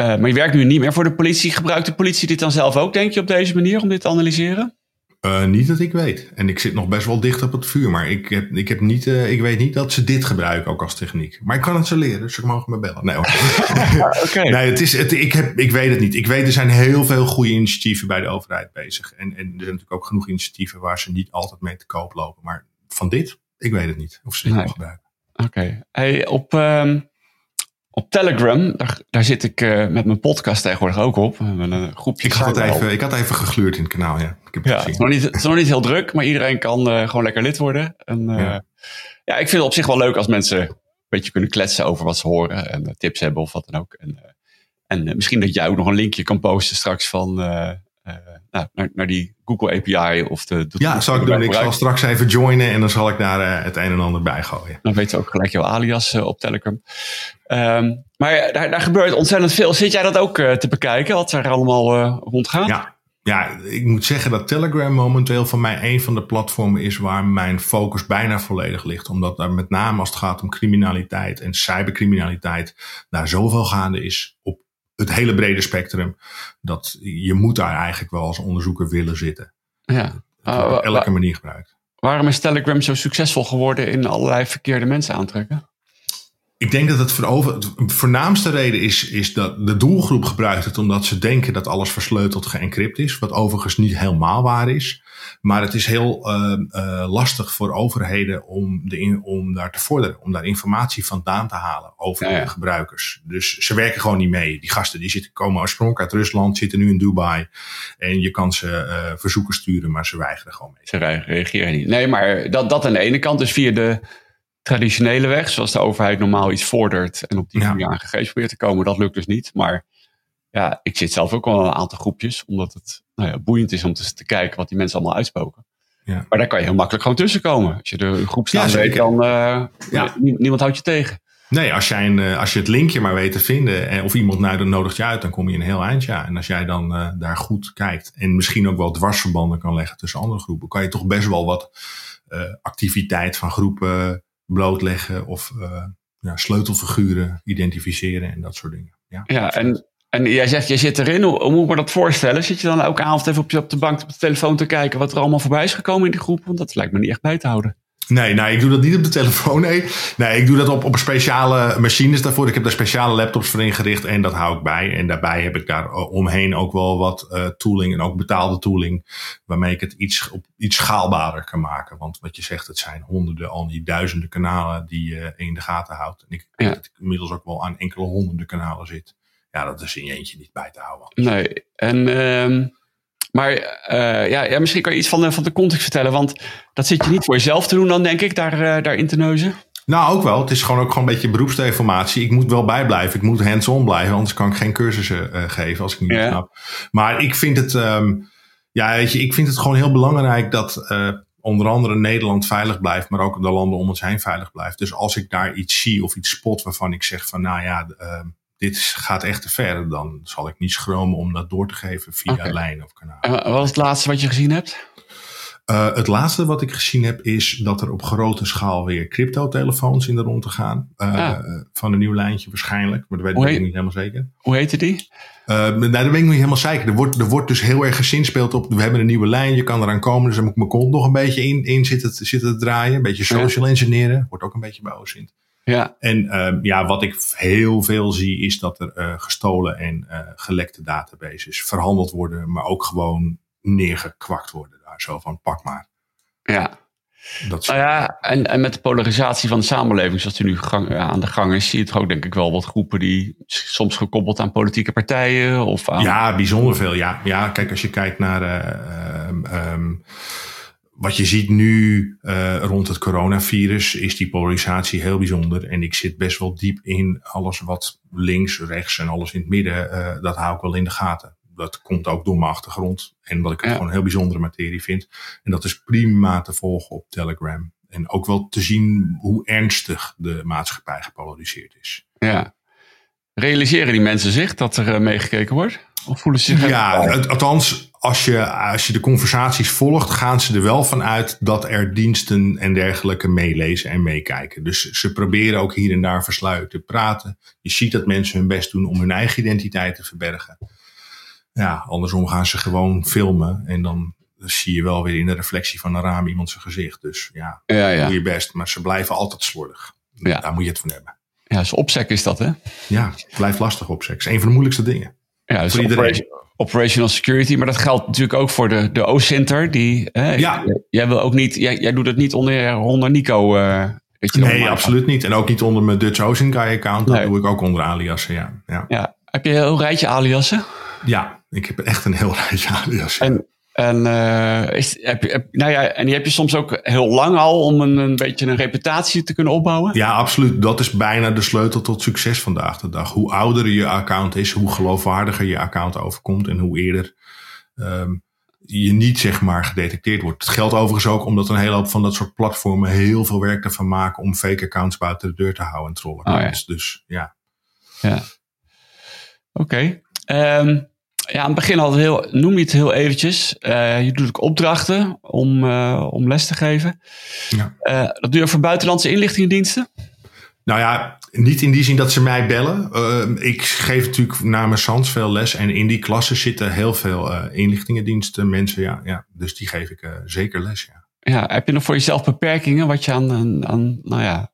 uh, maar je werkt nu niet meer voor de politie. Gebruikt de politie dit dan zelf ook, denk je, op deze manier om dit te analyseren? Uh, niet dat ik weet. En ik zit nog best wel dicht op het vuur. Maar ik, heb, ik, heb niet, uh, ik weet niet dat ze dit gebruiken ook als techniek. Maar ik kan het ze leren, dus ze mogen me bellen. Nee, *laughs* okay. nee het is, het, ik, heb, ik weet het niet. Ik weet, er zijn heel veel goede initiatieven bij de overheid bezig. En, en er zijn natuurlijk ook genoeg initiatieven waar ze niet altijd mee te koop lopen. Maar van dit, ik weet het niet of ze dit nee. gebruiken. Oké. Okay. Hey, op... Um op Telegram, daar, daar zit ik uh, met mijn podcast tegenwoordig ook op. Met een groepje ik, had het even, ik had even gegluurd in het kanaal, ja. Ik heb het, ja, het, is nog niet, het is nog niet heel druk, maar iedereen kan uh, gewoon lekker lid worden. En, uh, ja. ja. ik vind het op zich wel leuk als mensen een beetje kunnen kletsen over wat ze horen. En tips hebben of wat dan ook. En, en misschien dat jij ook nog een linkje kan posten straks van nou, naar, naar, die Google API of de. de ja, zal ik doen. Ik zal straks even joinen en dan zal ik daar uh, het een en ander bij gooien. Dan weet je ook gelijk jouw alias uh, op Telegram. Um, maar daar, daar gebeurt ontzettend veel. Zit jij dat ook te bekijken, wat er allemaal rondgaat? Ja. Ja, ik moet zeggen dat Telegram momenteel voor mij een van de platformen is waar mijn focus bijna volledig ligt. Omdat daar met name als het gaat om criminaliteit en cybercriminaliteit daar zoveel gaande is op het hele brede spectrum. Dat je moet daar eigenlijk wel als onderzoeker willen zitten. Ja. Uh, op elke manier gebruikt. Waarom is Telegram zo succesvol geworden in allerlei verkeerde mensen aantrekken? Ik denk dat het voor over, de voornaamste reden is, is dat de doelgroep gebruikt het omdat ze denken dat alles versleuteld geëncrypt is. Wat overigens niet helemaal waar is. Maar het is heel uh, uh, lastig voor overheden om, de in, om daar te vorderen. Om daar informatie vandaan te halen over ja. de gebruikers. Dus ze werken gewoon niet mee. Die gasten die zitten, komen oorspronkelijk uit Rusland, zitten nu in Dubai. En je kan ze uh, verzoeken sturen, maar ze weigeren gewoon mee. Ze reageren niet. Nee, maar dat, dat aan de ene kant. Dus via de traditionele weg, zoals de overheid normaal iets vordert en op die manier ja. aan gegevens probeert te komen, dat lukt dus niet. Maar ja, ik zit zelf ook wel in een aantal groepjes, omdat het nou ja, boeiend is om te, te kijken wat die mensen allemaal uitspoken. Ja. Maar daar kan je heel makkelijk gewoon tussenkomen. Als je de groep staat, ja, dan uh, ja. niemand houdt je tegen. Nee, als, jij een, als je het linkje maar weet te vinden en of iemand nou dan nodigt je uit, dan kom je een heel eind. Ja. En als jij dan uh, daar goed kijkt en misschien ook wel dwarsverbanden kan leggen tussen andere groepen, kan je toch best wel wat uh, activiteit van groepen blootleggen of uh, ja, sleutelfiguren identificeren en dat soort dingen. Ja, ja en, en jij zegt, je zit erin. Hoe, hoe moet ik me dat voorstellen? Zit je dan elke avond even op, je, op de bank op de telefoon te kijken wat er allemaal voorbij is gekomen in die groep? Want dat lijkt me niet echt bij te houden. Nee, nee, ik doe dat niet op de telefoon. Nee, nee ik doe dat op, op speciale machines daarvoor. Ik heb daar speciale laptops voor ingericht en dat hou ik bij. En daarbij heb ik daar omheen ook wel wat uh, tooling en ook betaalde tooling. Waarmee ik het iets, op, iets schaalbaarder kan maken. Want wat je zegt, het zijn honderden, al die duizenden kanalen die je in de gaten houdt. En ik denk ja. dat ik inmiddels ook wel aan enkele honderden kanalen zit. Ja, dat is in je eentje niet bij te houden. Nee, en... Um maar uh, ja, ja, misschien kan je iets van de, van de context vertellen. Want dat zit je niet voor jezelf te doen dan, denk ik, daar, uh, daarin te neuzen. Nou, ook wel. Het is gewoon ook gewoon een beetje beroepsdeformatie. Ik moet wel bijblijven. Ik moet hands-on blijven. Anders kan ik geen cursussen uh, geven als ik niet ja. snap. Maar ik vind het... Um, ja, weet je, ik vind het gewoon heel belangrijk dat onder andere Nederland veilig blijft, maar ook de landen om ons heen veilig blijft. Dus als ik daar iets zie of iets spot waarvan ik zeg van, nou ja, uh, dit gaat echt te ver, dan zal ik niet schromen om dat door te geven via okay. lijn of kanaal. En wat is het laatste wat je gezien hebt? Uh, het laatste wat ik gezien heb is dat er op grote schaal weer crypto-telefoons in de rond te gaan. Uh, ah. Van een nieuw lijntje waarschijnlijk, maar dat weet ik niet helemaal zeker. Hoe heette die? Uh, nou, dat weet ik niet helemaal zeker. Er wordt, er wordt dus heel erg gezinspeeld op. We hebben een nieuwe lijn, je kan eraan komen. Dus dan moet ik mijn kont nog een beetje in, in zitten, zitten te draaien. Een beetje social engineeren. Wordt ook een beetje bij OSINT. Ja. En uh, ja, wat ik heel veel zie is dat er uh, gestolen en uh, gelekte databases verhandeld worden, maar ook gewoon neergekwakt worden daar. Zo van pak maar. Ja. Dat nou ja, en, en met de polarisatie van de samenleving zoals die nu gang, aan de gang is, zie je toch ook denk ik wel wat groepen die soms gekoppeld aan politieke partijen of aan... Ja, bijzonder veel. Ja, ja kijk, als je kijkt naar uh, um, wat je ziet nu uh, rond het coronavirus, is die polarisatie heel bijzonder. En ik zit best wel diep in alles wat links, rechts en alles in het midden, uh, dat hou ik wel in de gaten. Dat komt ook door mijn achtergrond. En wat ik ja. gewoon een heel bijzondere materie vind. En dat is prima te volgen op Telegram. En ook wel te zien hoe ernstig de maatschappij gepolariseerd is. Ja. Realiseren die mensen zich dat er uh, meegekeken wordt? Of voelen ze zich Ja, althans, als je, als je de conversaties volgt, gaan ze er wel van uit dat er diensten en dergelijke meelezen en meekijken. Dus ze proberen ook hier en daar versluiten te praten. Je ziet dat mensen hun best doen om hun eigen identiteit te verbergen. Ja, andersom gaan ze gewoon filmen en dan zie je wel weer in de reflectie van een raam iemand zijn gezicht. Dus ja, ja, ja. doe je best. Maar ze blijven altijd slordig. Ja. Daar moet je het van hebben. Ja, dus opsec is dat, hè? Ja, het blijft lastig opsec. Het is een van de moeilijkste dingen. Ja, dus operation, operational security. Maar dat geldt natuurlijk ook voor de, de O-Center. Die, hè, ja. Jij, wil ook niet, jij, jij doet het niet onder, onder Nico. Uh, weet je nee, absoluut niet. En ook niet onder mijn Dutch Ocean Guy account. Dat nee. doe ik ook onder aliasen, ja. ja. ja. Heb je een heel rijtje aliasen? Ja, ik heb echt een heel rijtje aliasen. En, en, uh, is, heb nou ja, en die heb je soms ook heel lang al om een, een beetje een reputatie te kunnen opbouwen? Ja, absoluut. Dat is bijna de sleutel tot succes vandaag de dag. Hoe ouder je account is, hoe geloofwaardiger je account overkomt en hoe eerder um, je niet zeg maar gedetecteerd wordt. Het geldt overigens ook omdat een hele hoop van dat soort platformen heel veel werk ervan maken om fake accounts buiten de deur te houden en trollen. Oh, ja. Dus ja. Ja. Oké. Okay. Um, ja, aan het begin al heel, noem je het heel eventjes. Uh, je doet ook opdrachten om, uh, om les te geven. Ja. Uh, dat doe je voor buitenlandse inlichtingendiensten? Nou ja, niet in die zin dat ze mij bellen. ik geef natuurlijk namens Sans veel les. En in die klassen zitten heel veel inlichtingendiensten mensen. Ja, ja, dus die geef ik zeker les, ja. Ja, heb je nog voor jezelf beperkingen wat je aan, aan, aan nou ja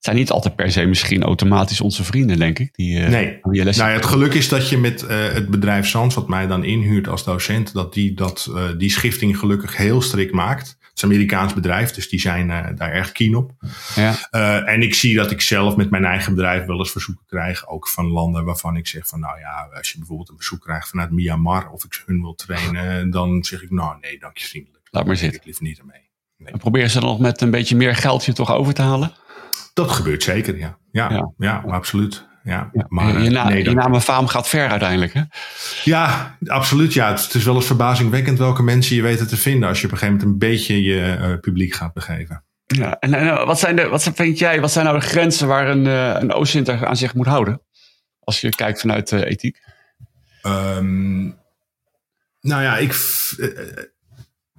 het zijn niet altijd per se misschien automatisch onze vrienden, denk ik. Die, uh, nee, die nou ja, het geluk is dat je met uh, het bedrijf Sans, wat mij dan inhuurt als docent, dat die dat, uh, die schifting gelukkig heel strikt maakt. Het is een Amerikaans bedrijf, dus die zijn daar erg keen op. Ja. en ik zie dat ik zelf met mijn eigen bedrijf wel eens verzoeken krijg, ook van landen waarvan ik zeg van, nou ja, als je bijvoorbeeld een bezoek krijgt vanuit Myanmar of ik hun wil trainen, dan zeg ik, nou nee, dank je vriendelijk. Laat maar zitten. Ik liever niet ermee. Nee. En proberen ze dan nog met een beetje meer geld je toch over te halen? Dat gebeurt zeker, ja. Ja, ja. ja absoluut. Ja. Maar, je, na, nee, je naam en faam gaat ver uiteindelijk, hè? Ja, absoluut. Ja. Het, is wel eens verbazingwekkend welke mensen je weten te vinden als je op een gegeven moment een beetje je uh, publiek gaat begeven. Ja, en, en wat, zijn de, wat vind jij, wat zijn nou de grenzen waar een, een OSINTer aan zich moet houden? Als je kijkt vanuit uh, ethiek. Um, nou ja, ik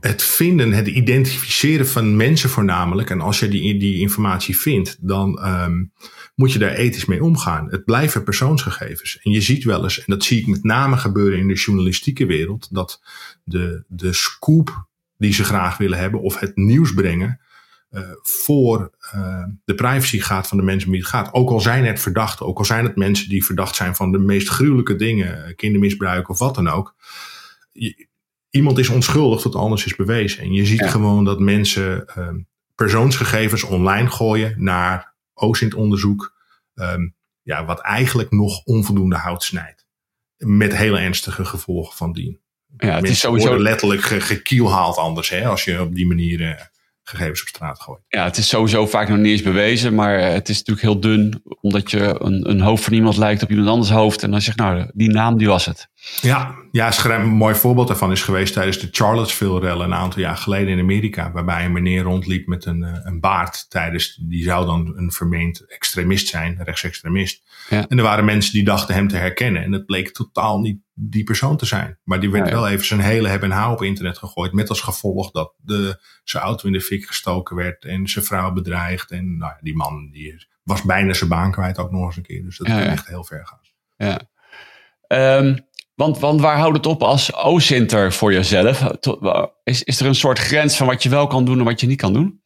het vinden, het identificeren van mensen voornamelijk. En als je die, die informatie vindt, dan um, moet je daar ethisch mee omgaan. Het blijven persoonsgegevens. En je ziet wel eens, en dat zie ik met name gebeuren in de journalistieke wereld, dat de, de scoop die ze graag willen hebben of het nieuws brengen, uh, voor uh, de privacy gaat van de mensen om het gaat. Ook al zijn het verdachten, ook al zijn het mensen die verdacht zijn van de meest gruwelijke dingen, kindermisbruik of wat dan ook. Je, iemand is onschuldig tot anders is bewezen. En je ziet ja. gewoon dat mensen um, persoonsgegevens online gooien naar OSINT-onderzoek, um, ja, wat eigenlijk nog onvoldoende hout snijdt. Met hele ernstige gevolgen van dien. Ja, het is sowieso letterlijk gekielhaald anders hè, als je op die manier gegevens op straat gooit. Ja, het is sowieso vaak nog niet eens bewezen, maar eh, het is natuurlijk heel dun, omdat je een, een hoofd van iemand lijkt op iemand anders hoofd. En dan zeg je, nou, die naam, die was het. Ja, ja een mooi voorbeeld daarvan is geweest tijdens de Charlottesville-rellen een aantal jaar geleden in Amerika, waarbij een meneer rondliep met een, eh, een baard tijdens, die zou dan een vermeend extremist zijn, rechtsextremist. Ja. En er waren mensen die dachten hem te herkennen en het bleek totaal niet die persoon te zijn. Maar die werd wel even zijn hele hebben en hou op internet gegooid. Met als gevolg dat de, zijn auto in de fik gestoken werd en zijn vrouw bedreigd. En nou, die man die was bijna zijn baan kwijt ook nog eens een keer. Dus dat ja, echt heel ver gaan. Ja. Um, want, want waar houdt het op als OSINTer voor jezelf? Is, is er een soort grens van wat je wel kan doen en wat je niet kan doen?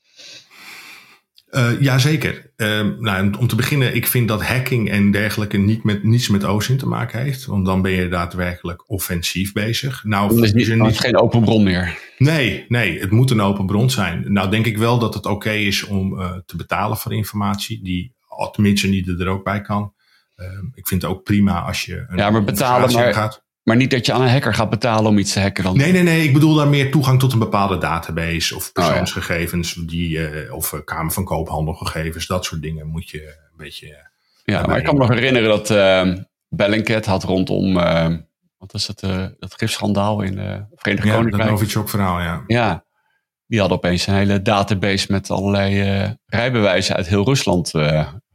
Uh, Jazeker. Uh, nou, om te beginnen, ik vind dat hacking en dergelijke niet met, niets met OSINT te maken heeft. Want dan ben je daadwerkelijk offensief bezig. Nou, is, niet, is geen open bron meer. Nee, nee, het moet een open bron zijn. Nou, denk ik wel dat het oké is om uh, te betalen voor informatie die tenminste niet er ook bij kan. Ehm, ik vind het ook prima als je een ja, maar betalen maar, gaat. Maar niet dat je aan een hacker gaat betalen om iets te hacken dan? Nee, nee, nee. Ik bedoel daar meer toegang tot een bepaalde database of oh, persoonsgegevens die, uh, of uh, Kamer van Koophandelgegevens. Dat soort dingen moet je een beetje. Uh, ja, maar ik kan me nog herinneren dat uh, Bellingcat had rondom. wat is dat? dat gifschandaal in de Verenigde ja, Koninkrijk. Ja, dat Novichok verhaal, ja. Ja. Die had opeens een hele database met allerlei rijbewijzen uit heel Rusland.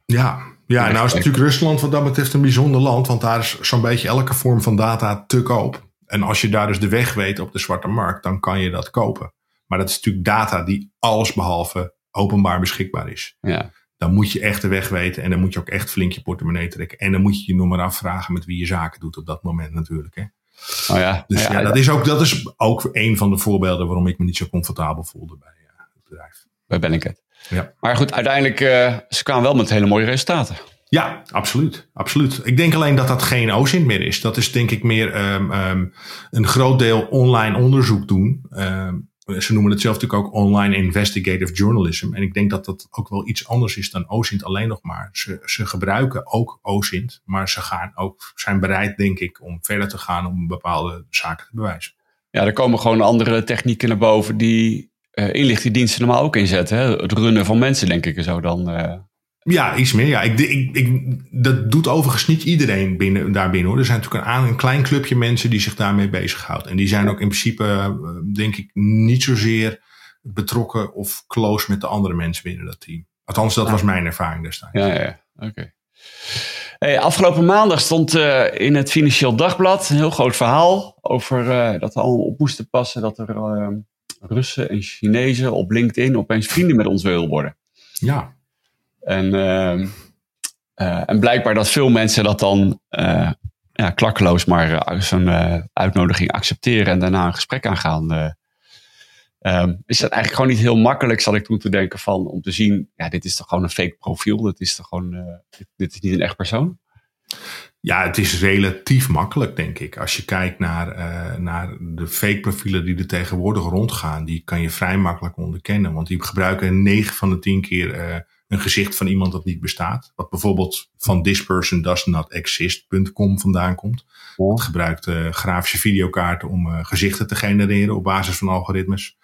ja, ja, nou is natuurlijk Rusland wat dat betreft een bijzonder land, want daar is zo'n beetje elke vorm van data te koop. En als je daar dus de weg weet op de zwarte markt, dan kan je dat kopen. Maar dat is natuurlijk data die allesbehalve openbaar beschikbaar is. Ja. Dan moet je echt de weg weten en dan moet je ook echt flink je portemonnee trekken. En dan moet je je maar afvragen met wie je zaken doet op dat moment natuurlijk. Hè. Oh ja. Dus ja, dat, Is ook, dat is ook een van de voorbeelden waarom ik me niet zo comfortabel voelde bij uh, het bedrijf. Bij Bellingcat. Ja. Maar goed, uiteindelijk, uh, ze kwamen wel met hele mooie resultaten. Ja, absoluut. absoluut. Ik denk alleen dat dat geen OSINT meer is. Dat is denk ik meer um, um, een groot deel online onderzoek doen. Um, ze noemen het zelf natuurlijk ook online investigative journalism. En ik denk dat dat ook wel iets anders is dan OSINT alleen nog maar. Ze, ze gebruiken ook OSINT, maar ze gaan ook, zijn bereid, denk ik, om verder te gaan om bepaalde zaken te bewijzen. Ja, er komen gewoon andere technieken naar boven die uh, inlichtingendiensten normaal ook inzetten. Hè? Het runnen van mensen, denk ik, en zo dan. Uh... Ja, iets meer. Ja. Ik, ik, ik, dat doet overigens niet iedereen binnen, daarbinnen hoor. Er zijn natuurlijk een, een klein clubje mensen die zich daarmee bezighoudt. En die zijn ook in principe, uh, denk ik, niet zozeer betrokken of close met de andere mensen binnen dat team. Althans, dat was mijn ervaring destijds. Ja, ja, oké. Hey, afgelopen maandag stond uh, in het Financieel Dagblad een heel groot verhaal over uh, dat we allemaal op moesten passen dat er Russen en Chinezen op LinkedIn opeens vrienden met ons willen worden. Ja. En, uh, uh, en blijkbaar dat veel mensen dat dan uh, ja, klakkeloos maar zo'n uitnodiging accepteren en daarna een gesprek aangaan. Um, is dat eigenlijk gewoon niet heel makkelijk, zal ik toen te denken van, om te zien, ja, dit is toch gewoon een fake profiel, dit is toch gewoon, dit, dit is niet een echt persoon? Ja, het is relatief makkelijk, denk ik. Als je kijkt naar, uh, naar de fake profielen die er tegenwoordig rondgaan, die kan je vrij makkelijk onderkennen. Want die gebruiken 9 van de 10 keer uh, een gezicht van iemand dat niet bestaat. Wat bijvoorbeeld van thispersondoesnotexist.com vandaan komt. Het gebruikt uh, grafische videokaarten om gezichten te genereren op basis van algoritmes.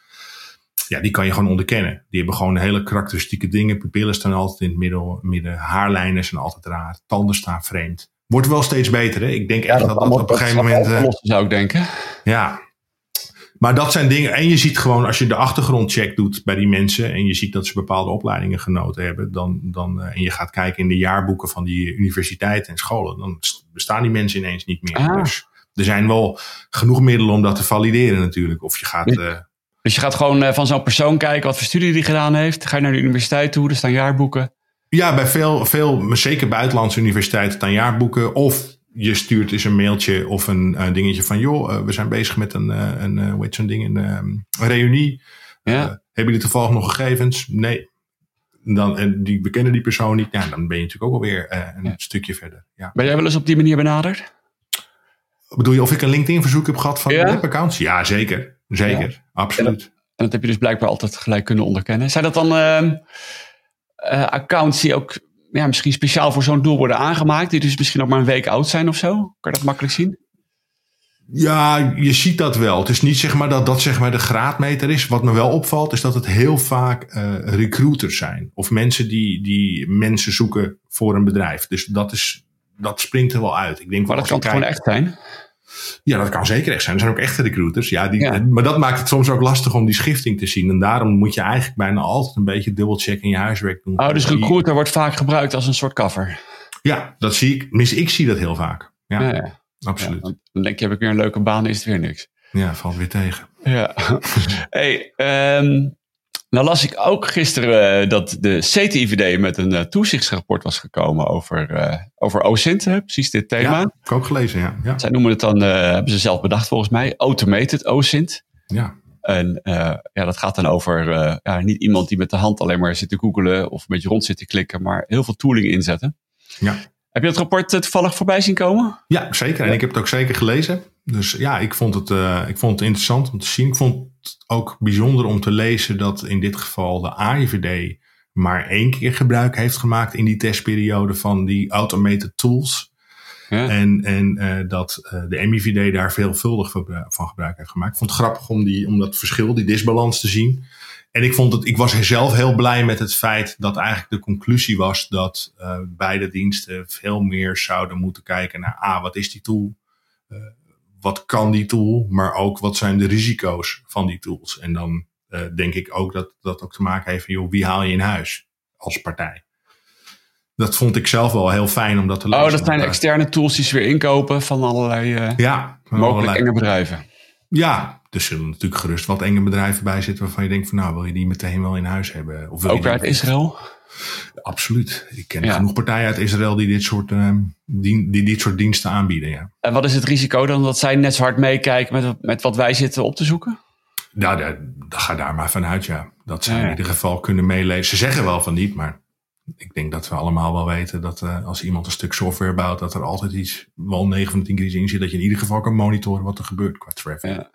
Ja, die kan je gewoon onderkennen. Die hebben gewoon hele karakteristieke dingen. Pupillen staan altijd in het midden, midden haarlijnen zijn altijd raar, tanden staan vreemd. Wordt wel steeds beter. Hè? Ik denk echt dat, dat, op een gegeven moment. Uh, zou ik denken. Ja. Maar dat zijn dingen. En je ziet gewoon als je de achtergrondcheck doet bij die mensen. En je ziet dat ze bepaalde opleidingen genoten hebben. Dan, dan, uh, en je gaat kijken in de jaarboeken van die universiteiten en scholen. Dan bestaan die mensen ineens niet meer. Ah. Dus er zijn wel genoeg middelen om dat te valideren natuurlijk. Of je gaat. Uh, dus je gaat gewoon van zo'n persoon kijken wat voor studie die gedaan heeft. Ga je naar de universiteit toe, er staan jaarboeken. Ja, bij veel, veel zeker buitenlandse universiteiten staan jaarboeken. Of je stuurt eens een mailtje of een dingetje van... joh, uh, we zijn bezig met een, uh, een uh, hoe heet zo'n ding, een, een reunie. Ja. hebben jullie toevallig nog gegevens? Nee. Dan, en die, we kennen die persoon niet. Ja, dan ben je natuurlijk ook alweer een ja. stukje verder. Ja. Ben jij wel eens op die manier benaderd? Bedoel je of ik een LinkedIn verzoek heb gehad van ja? webaccounts? Ja, zeker. Zeker. Absoluut. En dat, en dat, heb je dus blijkbaar altijd gelijk kunnen onderkennen. Zijn dat dan ehm, uh, accounts die ook ja, misschien speciaal voor zo'n doel worden aangemaakt, die dus misschien nog maar een week oud zijn of zo? Kan je dat makkelijk zien? Ja, je ziet dat wel. Het is niet zeg maar dat dat zeg maar de graadmeter is. Wat me wel opvalt is dat het heel vaak uh, recruiters zijn. Of mensen die, die mensen zoeken voor een bedrijf. Dus dat, is, dat springt er wel uit. Ik denk maar dat kan gewoon echt zijn? Ja, dat kan zeker echt zijn. Er zijn ook echte recruiters. Ja, die, Maar dat maakt het soms ook lastig om die schifting te zien. En daarom moet je eigenlijk bijna altijd een beetje dubbelcheck in je huiswerk doen. Oh, dus recruiter wordt vaak gebruikt als een soort cover. Ja, dat zie ik. Mis, ik zie dat heel vaak. Ja, ja, ja. absoluut. dan denk je, heb ik weer een leuke baan, is het weer niks. Ja, valt weer tegen. Ja. *laughs* hey, um, nou las ik ook gisteren uh, dat de CTIVD met een uh, toezichtsrapport was gekomen over, uh, over OSINT, hè? precies dit thema. Ja, heb ik ook gelezen, ja. ja. Zij noemen het dan, hebben ze zelf bedacht volgens mij, automated OSINT. Ja. En ja, dat gaat dan over ja, niet iemand die met de hand alleen maar zit te googelen of een beetje rond zit te klikken, maar heel veel tooling inzetten. Ja. Heb je het rapport toevallig voorbij zien komen? Ja, zeker. En ik heb het ook zeker gelezen. Dus ja, ik vond, het, uh, ik vond het interessant om te zien. Ik vond het ook bijzonder om te lezen dat in dit geval de AIVD maar één keer gebruik heeft gemaakt in die testperiode van die automated tools. Ja. En, en uh, dat uh, de MIVD daar veelvuldig van gebruik heeft gemaakt. Ik vond het grappig om, die, om dat verschil, die disbalans te zien. En ik vond het, ik was zelf heel blij met het feit dat eigenlijk de conclusie was dat uh, beide diensten veel meer zouden moeten kijken naar A, wat is die tool? Uh, wat kan die tool? Maar ook wat zijn de risico's van die tools? En dan uh, denk ik ook dat dat ook te maken heeft van, joh, wie haal je in huis als partij? Dat vond ik zelf wel heel fijn om dat te lezen. Oh, dat zijn externe tools die ze weer inkopen van allerlei ja, mogelijk allerlei... enge bedrijven. Ja, er zullen natuurlijk gerust wat enge bedrijven bij zitten waarvan je denkt van nou wil je die meteen wel in huis hebben. Of Ook uit Israël? Absoluut. Ik ken genoeg partijen uit Israël die dit, soort, uh, die, die dit soort diensten aanbieden. Ja. En wat is het risico dan dat zij net zo hard meekijken met, met wat wij zitten op te zoeken? Nou, daar, ga daar maar vanuit, ja. Dat ze in ieder geval kunnen meelezen. Ze zeggen wel van niet, maar ik denk dat we allemaal wel weten dat uh, als iemand een stuk software bouwt, dat er altijd iets, wel 9 van de 10 keer iets in zit, dat je in ieder geval kan monitoren wat er gebeurt qua traffic. Ja.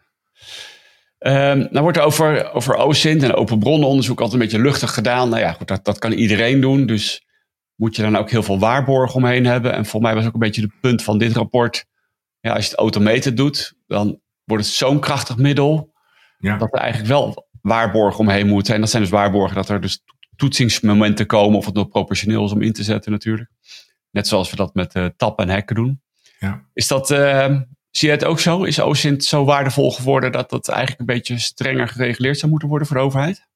Um, nou wordt er over, over OSINT en open bronnenonderzoek altijd een beetje luchtig gedaan. Nou ja, goed, dat, dat kan iedereen doen. Dus moet je dan ook heel veel waarborgen omheen hebben. En voor mij was ook een beetje het punt van dit rapport. Ja, als je het automated doet, dan wordt het zo'n krachtig middel. Ja. Dat er eigenlijk wel waarborgen omheen moeten. En dat zijn dus waarborgen dat er dus toetsingsmomenten komen. Of het nog proportioneel is om in te zetten natuurlijk. Net zoals we dat met uh, tap en hacken doen. Ja. Is dat, uh, Zie je het ook zo? Is OSINT zo waardevol geworden dat dat eigenlijk een beetje strenger gereguleerd zou moeten worden voor de overheid?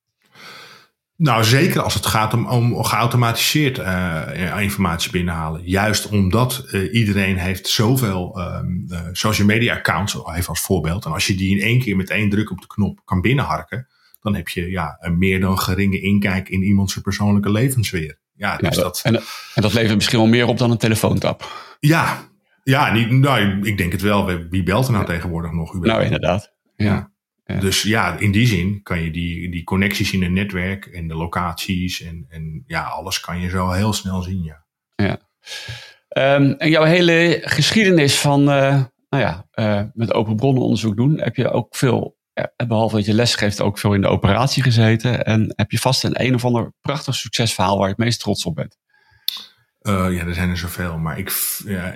Nou, zeker als het gaat om, om geautomatiseerd uh, informatie binnenhalen. Juist omdat uh, iedereen heeft zoveel um, uh, social media accounts, even als voorbeeld. En als je die in één keer met één druk op de knop kan binnenharken, dan heb je ja, een meer dan geringe inkijk in iemands persoonlijke levensfeer. Ja, dus ja, dat, en, en, dat levert misschien wel meer op dan een telefoontap. Ja, ja, niet, nou, ik denk het wel. Wie belt er nou tegenwoordig nog? Nou, inderdaad. Ja. ja. Dus ja, in die zin kan je die, die connecties in het netwerk en de locaties en, en ja, alles kan je zo heel snel zien. Ja. ja. Um, en jouw hele geschiedenis van, uh, nou ja, uh, met open bronnenonderzoek doen, heb je ook veel, behalve dat je les geeft, ook veel in de operatie gezeten. En heb je vast een een of ander prachtig succesverhaal waar je het meest trots op bent? Uh, ja, er zijn er zoveel. Maar ik, ja,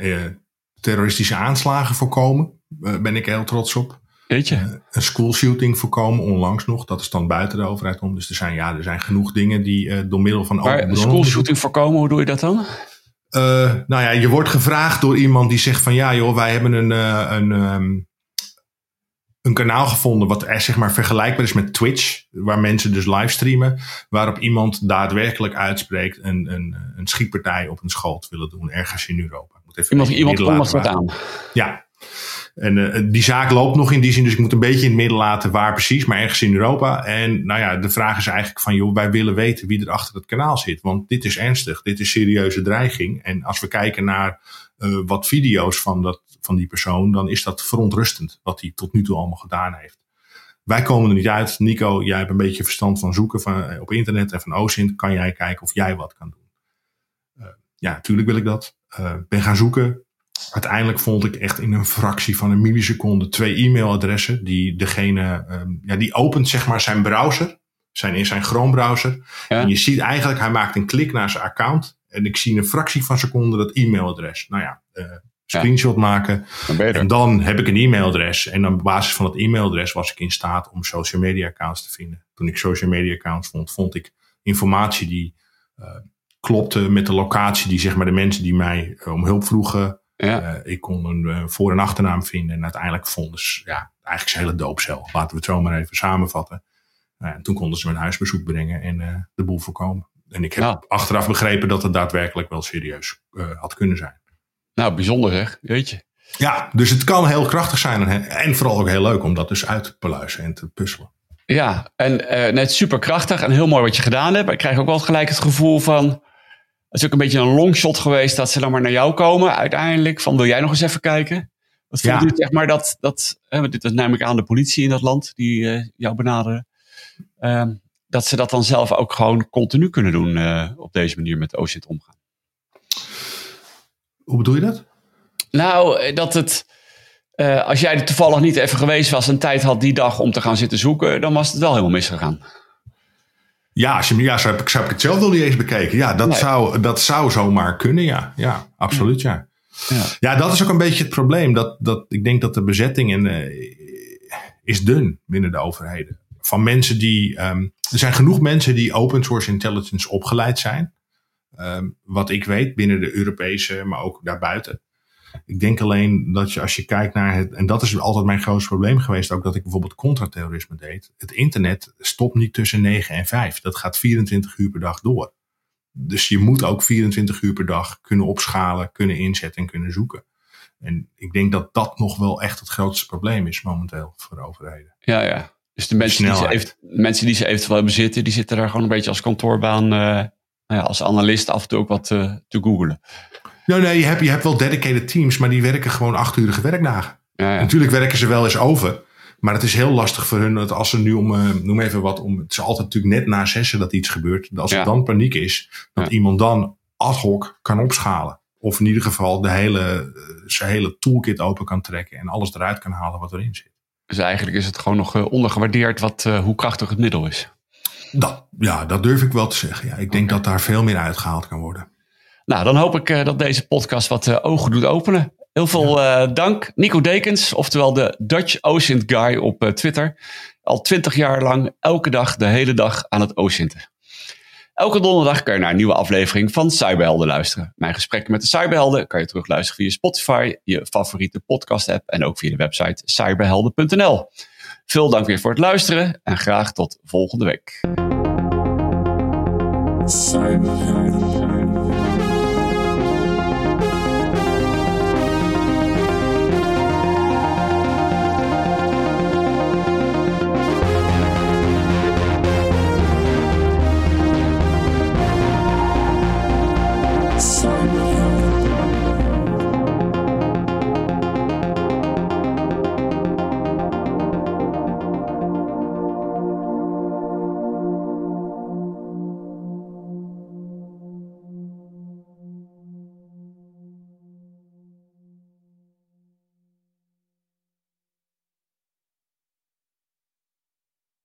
terroristische aanslagen voorkomen. Uh, ben ik heel trots op. Weet je? Uh, een schoolshooting voorkomen, onlangs nog. Dat is dan buiten de overheid om. Dus er zijn, ja, er zijn genoeg dingen die uh, door middel van maar een schoolshooting voorkomen, hoe doe je dat dan? nou ja, je wordt gevraagd door iemand die zegt van... Ja joh, wij hebben een, een, um, een kanaal gevonden... wat er zeg maar vergelijkbaar is met Twitch. Waar mensen dus livestreamen. Waarop iemand daadwerkelijk uitspreekt... een, een, een schietpartij op een school te willen doen ergens in Europa iemand iemand kondigt wat aan. Ja. En uh, die zaak loopt nog in die zin, dus ik moet een beetje in het midden laten waar precies, maar ergens in Europa. En nou ja, de vraag is eigenlijk van, joh, wij willen weten wie er achter het kanaal zit. Want dit is ernstig, dit is serieuze dreiging. En als we kijken naar uh, wat video's van, dat, van die persoon, dan is dat verontrustend wat hij tot nu toe allemaal gedaan heeft. Wij komen er niet uit. Nico, jij hebt een beetje verstand van zoeken van, eh, op internet en van OSINT. Kan jij kijken of jij wat kan doen? Ja, natuurlijk wil ik dat uh, ben gaan zoeken. Uiteindelijk vond ik echt in een fractie van een milliseconde twee e-mailadressen die degene, um, ja, die opent zeg maar zijn browser, zijn in zijn Chrome browser. Ja. En je ziet eigenlijk, hij maakt een klik naar zijn account en ik zie in een fractie van seconde dat e-mailadres. Nou ja, uh, screenshot maken. Dan. En dan heb ik een e-mailadres. En op basis van dat e-mailadres was ik in staat om social media accounts te vinden. Toen ik social media accounts vond, vond ik informatie die eh, klopte met de locatie die zeg maar de mensen die mij eh, om hulp vroegen. Ja. Eh, ik kon een eh, voor- en achternaam vinden. En uiteindelijk vonden ze ja, eigenlijk zijn hele doopcel. Laten we het zo maar even samenvatten. Nou, en toen konden ze een huisbezoek brengen en de boel voorkomen. En ik heb Ja. achteraf begrepen dat het daadwerkelijk wel serieus had kunnen zijn. Nou, bijzonder zeg. Weet je. Ja, dus het kan heel krachtig zijn en, en vooral ook heel leuk om dat dus uit te pluizen en te puzzelen. Ja, en eh, net super krachtig en heel mooi wat je gedaan hebt. Maar ik krijg ook wel gelijk het gevoel van. Het is ook een beetje een longshot geweest dat ze dan maar naar jou komen uiteindelijk. Van wil jij nog eens even kijken? Wat Ja. zeg maar dat. dat hè, dit is namelijk aan de politie in dat land die eh, jou benaderen. Ehm, dat ze dat dan zelf ook gewoon continu kunnen doen eh, op deze manier met OSINT omgaan. Hoe bedoel je dat? Nou, eh, dat het. als jij er toevallig niet even geweest was en tijd had die dag om te gaan zitten zoeken, dan was het wel helemaal misgegaan. Ja, als je, ja zo, heb ik, ik het zelf nog niet eens bekeken. Ja, dat, Nee. zou, dat zou zomaar kunnen, ja. Ja, absoluut, ja. Ja. Ja, dat is ook een beetje het probleem. Dat, dat, ik denk dat de bezetting en, eh, is dun binnen de overheden. Van mensen die. ehm, er zijn genoeg mensen die open source intelligence opgeleid zijn. Ehm, wat ik weet binnen de Europese, maar ook daarbuiten. Ik denk alleen dat je als je kijkt naar het. En dat is altijd mijn grootste probleem geweest. Ook dat ik bijvoorbeeld contraterrorisme deed. Het internet stopt niet tussen 9 en 5. Dat gaat 24 uur per dag door. Dus je moet ook 24 uur per dag kunnen opschalen, kunnen inzetten en kunnen zoeken. En ik denk dat dat nog wel echt het grootste probleem is momenteel voor overheden. Ja, ja. Dus de mensen die, ze even, mensen die ze eventueel hebben zitten, die zitten daar gewoon een beetje als kantoorbaan, eh, nou ja, als analist af en toe ook wat eh, te googelen. Nou, nee, je hebt, je hebt wel dedicated teams, maar die werken gewoon achturige werkdagen. Ja, ja. Natuurlijk werken ze wel eens over. Maar het is heel lastig voor hun dat als ze nu om, eh, noem even wat, om, het is altijd natuurlijk net na zessen dat iets gebeurt. Als er dan paniek is, dat iemand dan ad hoc kan opschalen. Of in ieder geval de hele, eh, zijn hele toolkit open kan trekken en alles eruit kan halen wat erin zit. Dus eigenlijk is het gewoon nog eh, ondergewaardeerd wat, hoe krachtig het middel is. Dat, ja, dat durf ik wel te zeggen. Ja, ik denk dat daar veel meer uitgehaald kan worden. Nou, dan hoop ik eh, dat deze podcast wat eh, ogen doet openen. Heel veel eh, dank. Nico Dekens, oftewel de Dutch Ocean Guy op eh, Twitter. Al twintig jaar lang, elke dag, de hele dag aan het oceanten. Elke donderdag kan je naar een nieuwe aflevering van Cyberhelden luisteren. Mijn gesprekken met de Cyberhelden kan je terugluisteren via Spotify, je favoriete podcast-app en ook via de website cyberhelden.nl. Veel dank weer voor het luisteren en graag tot volgende week. Cyberhelden.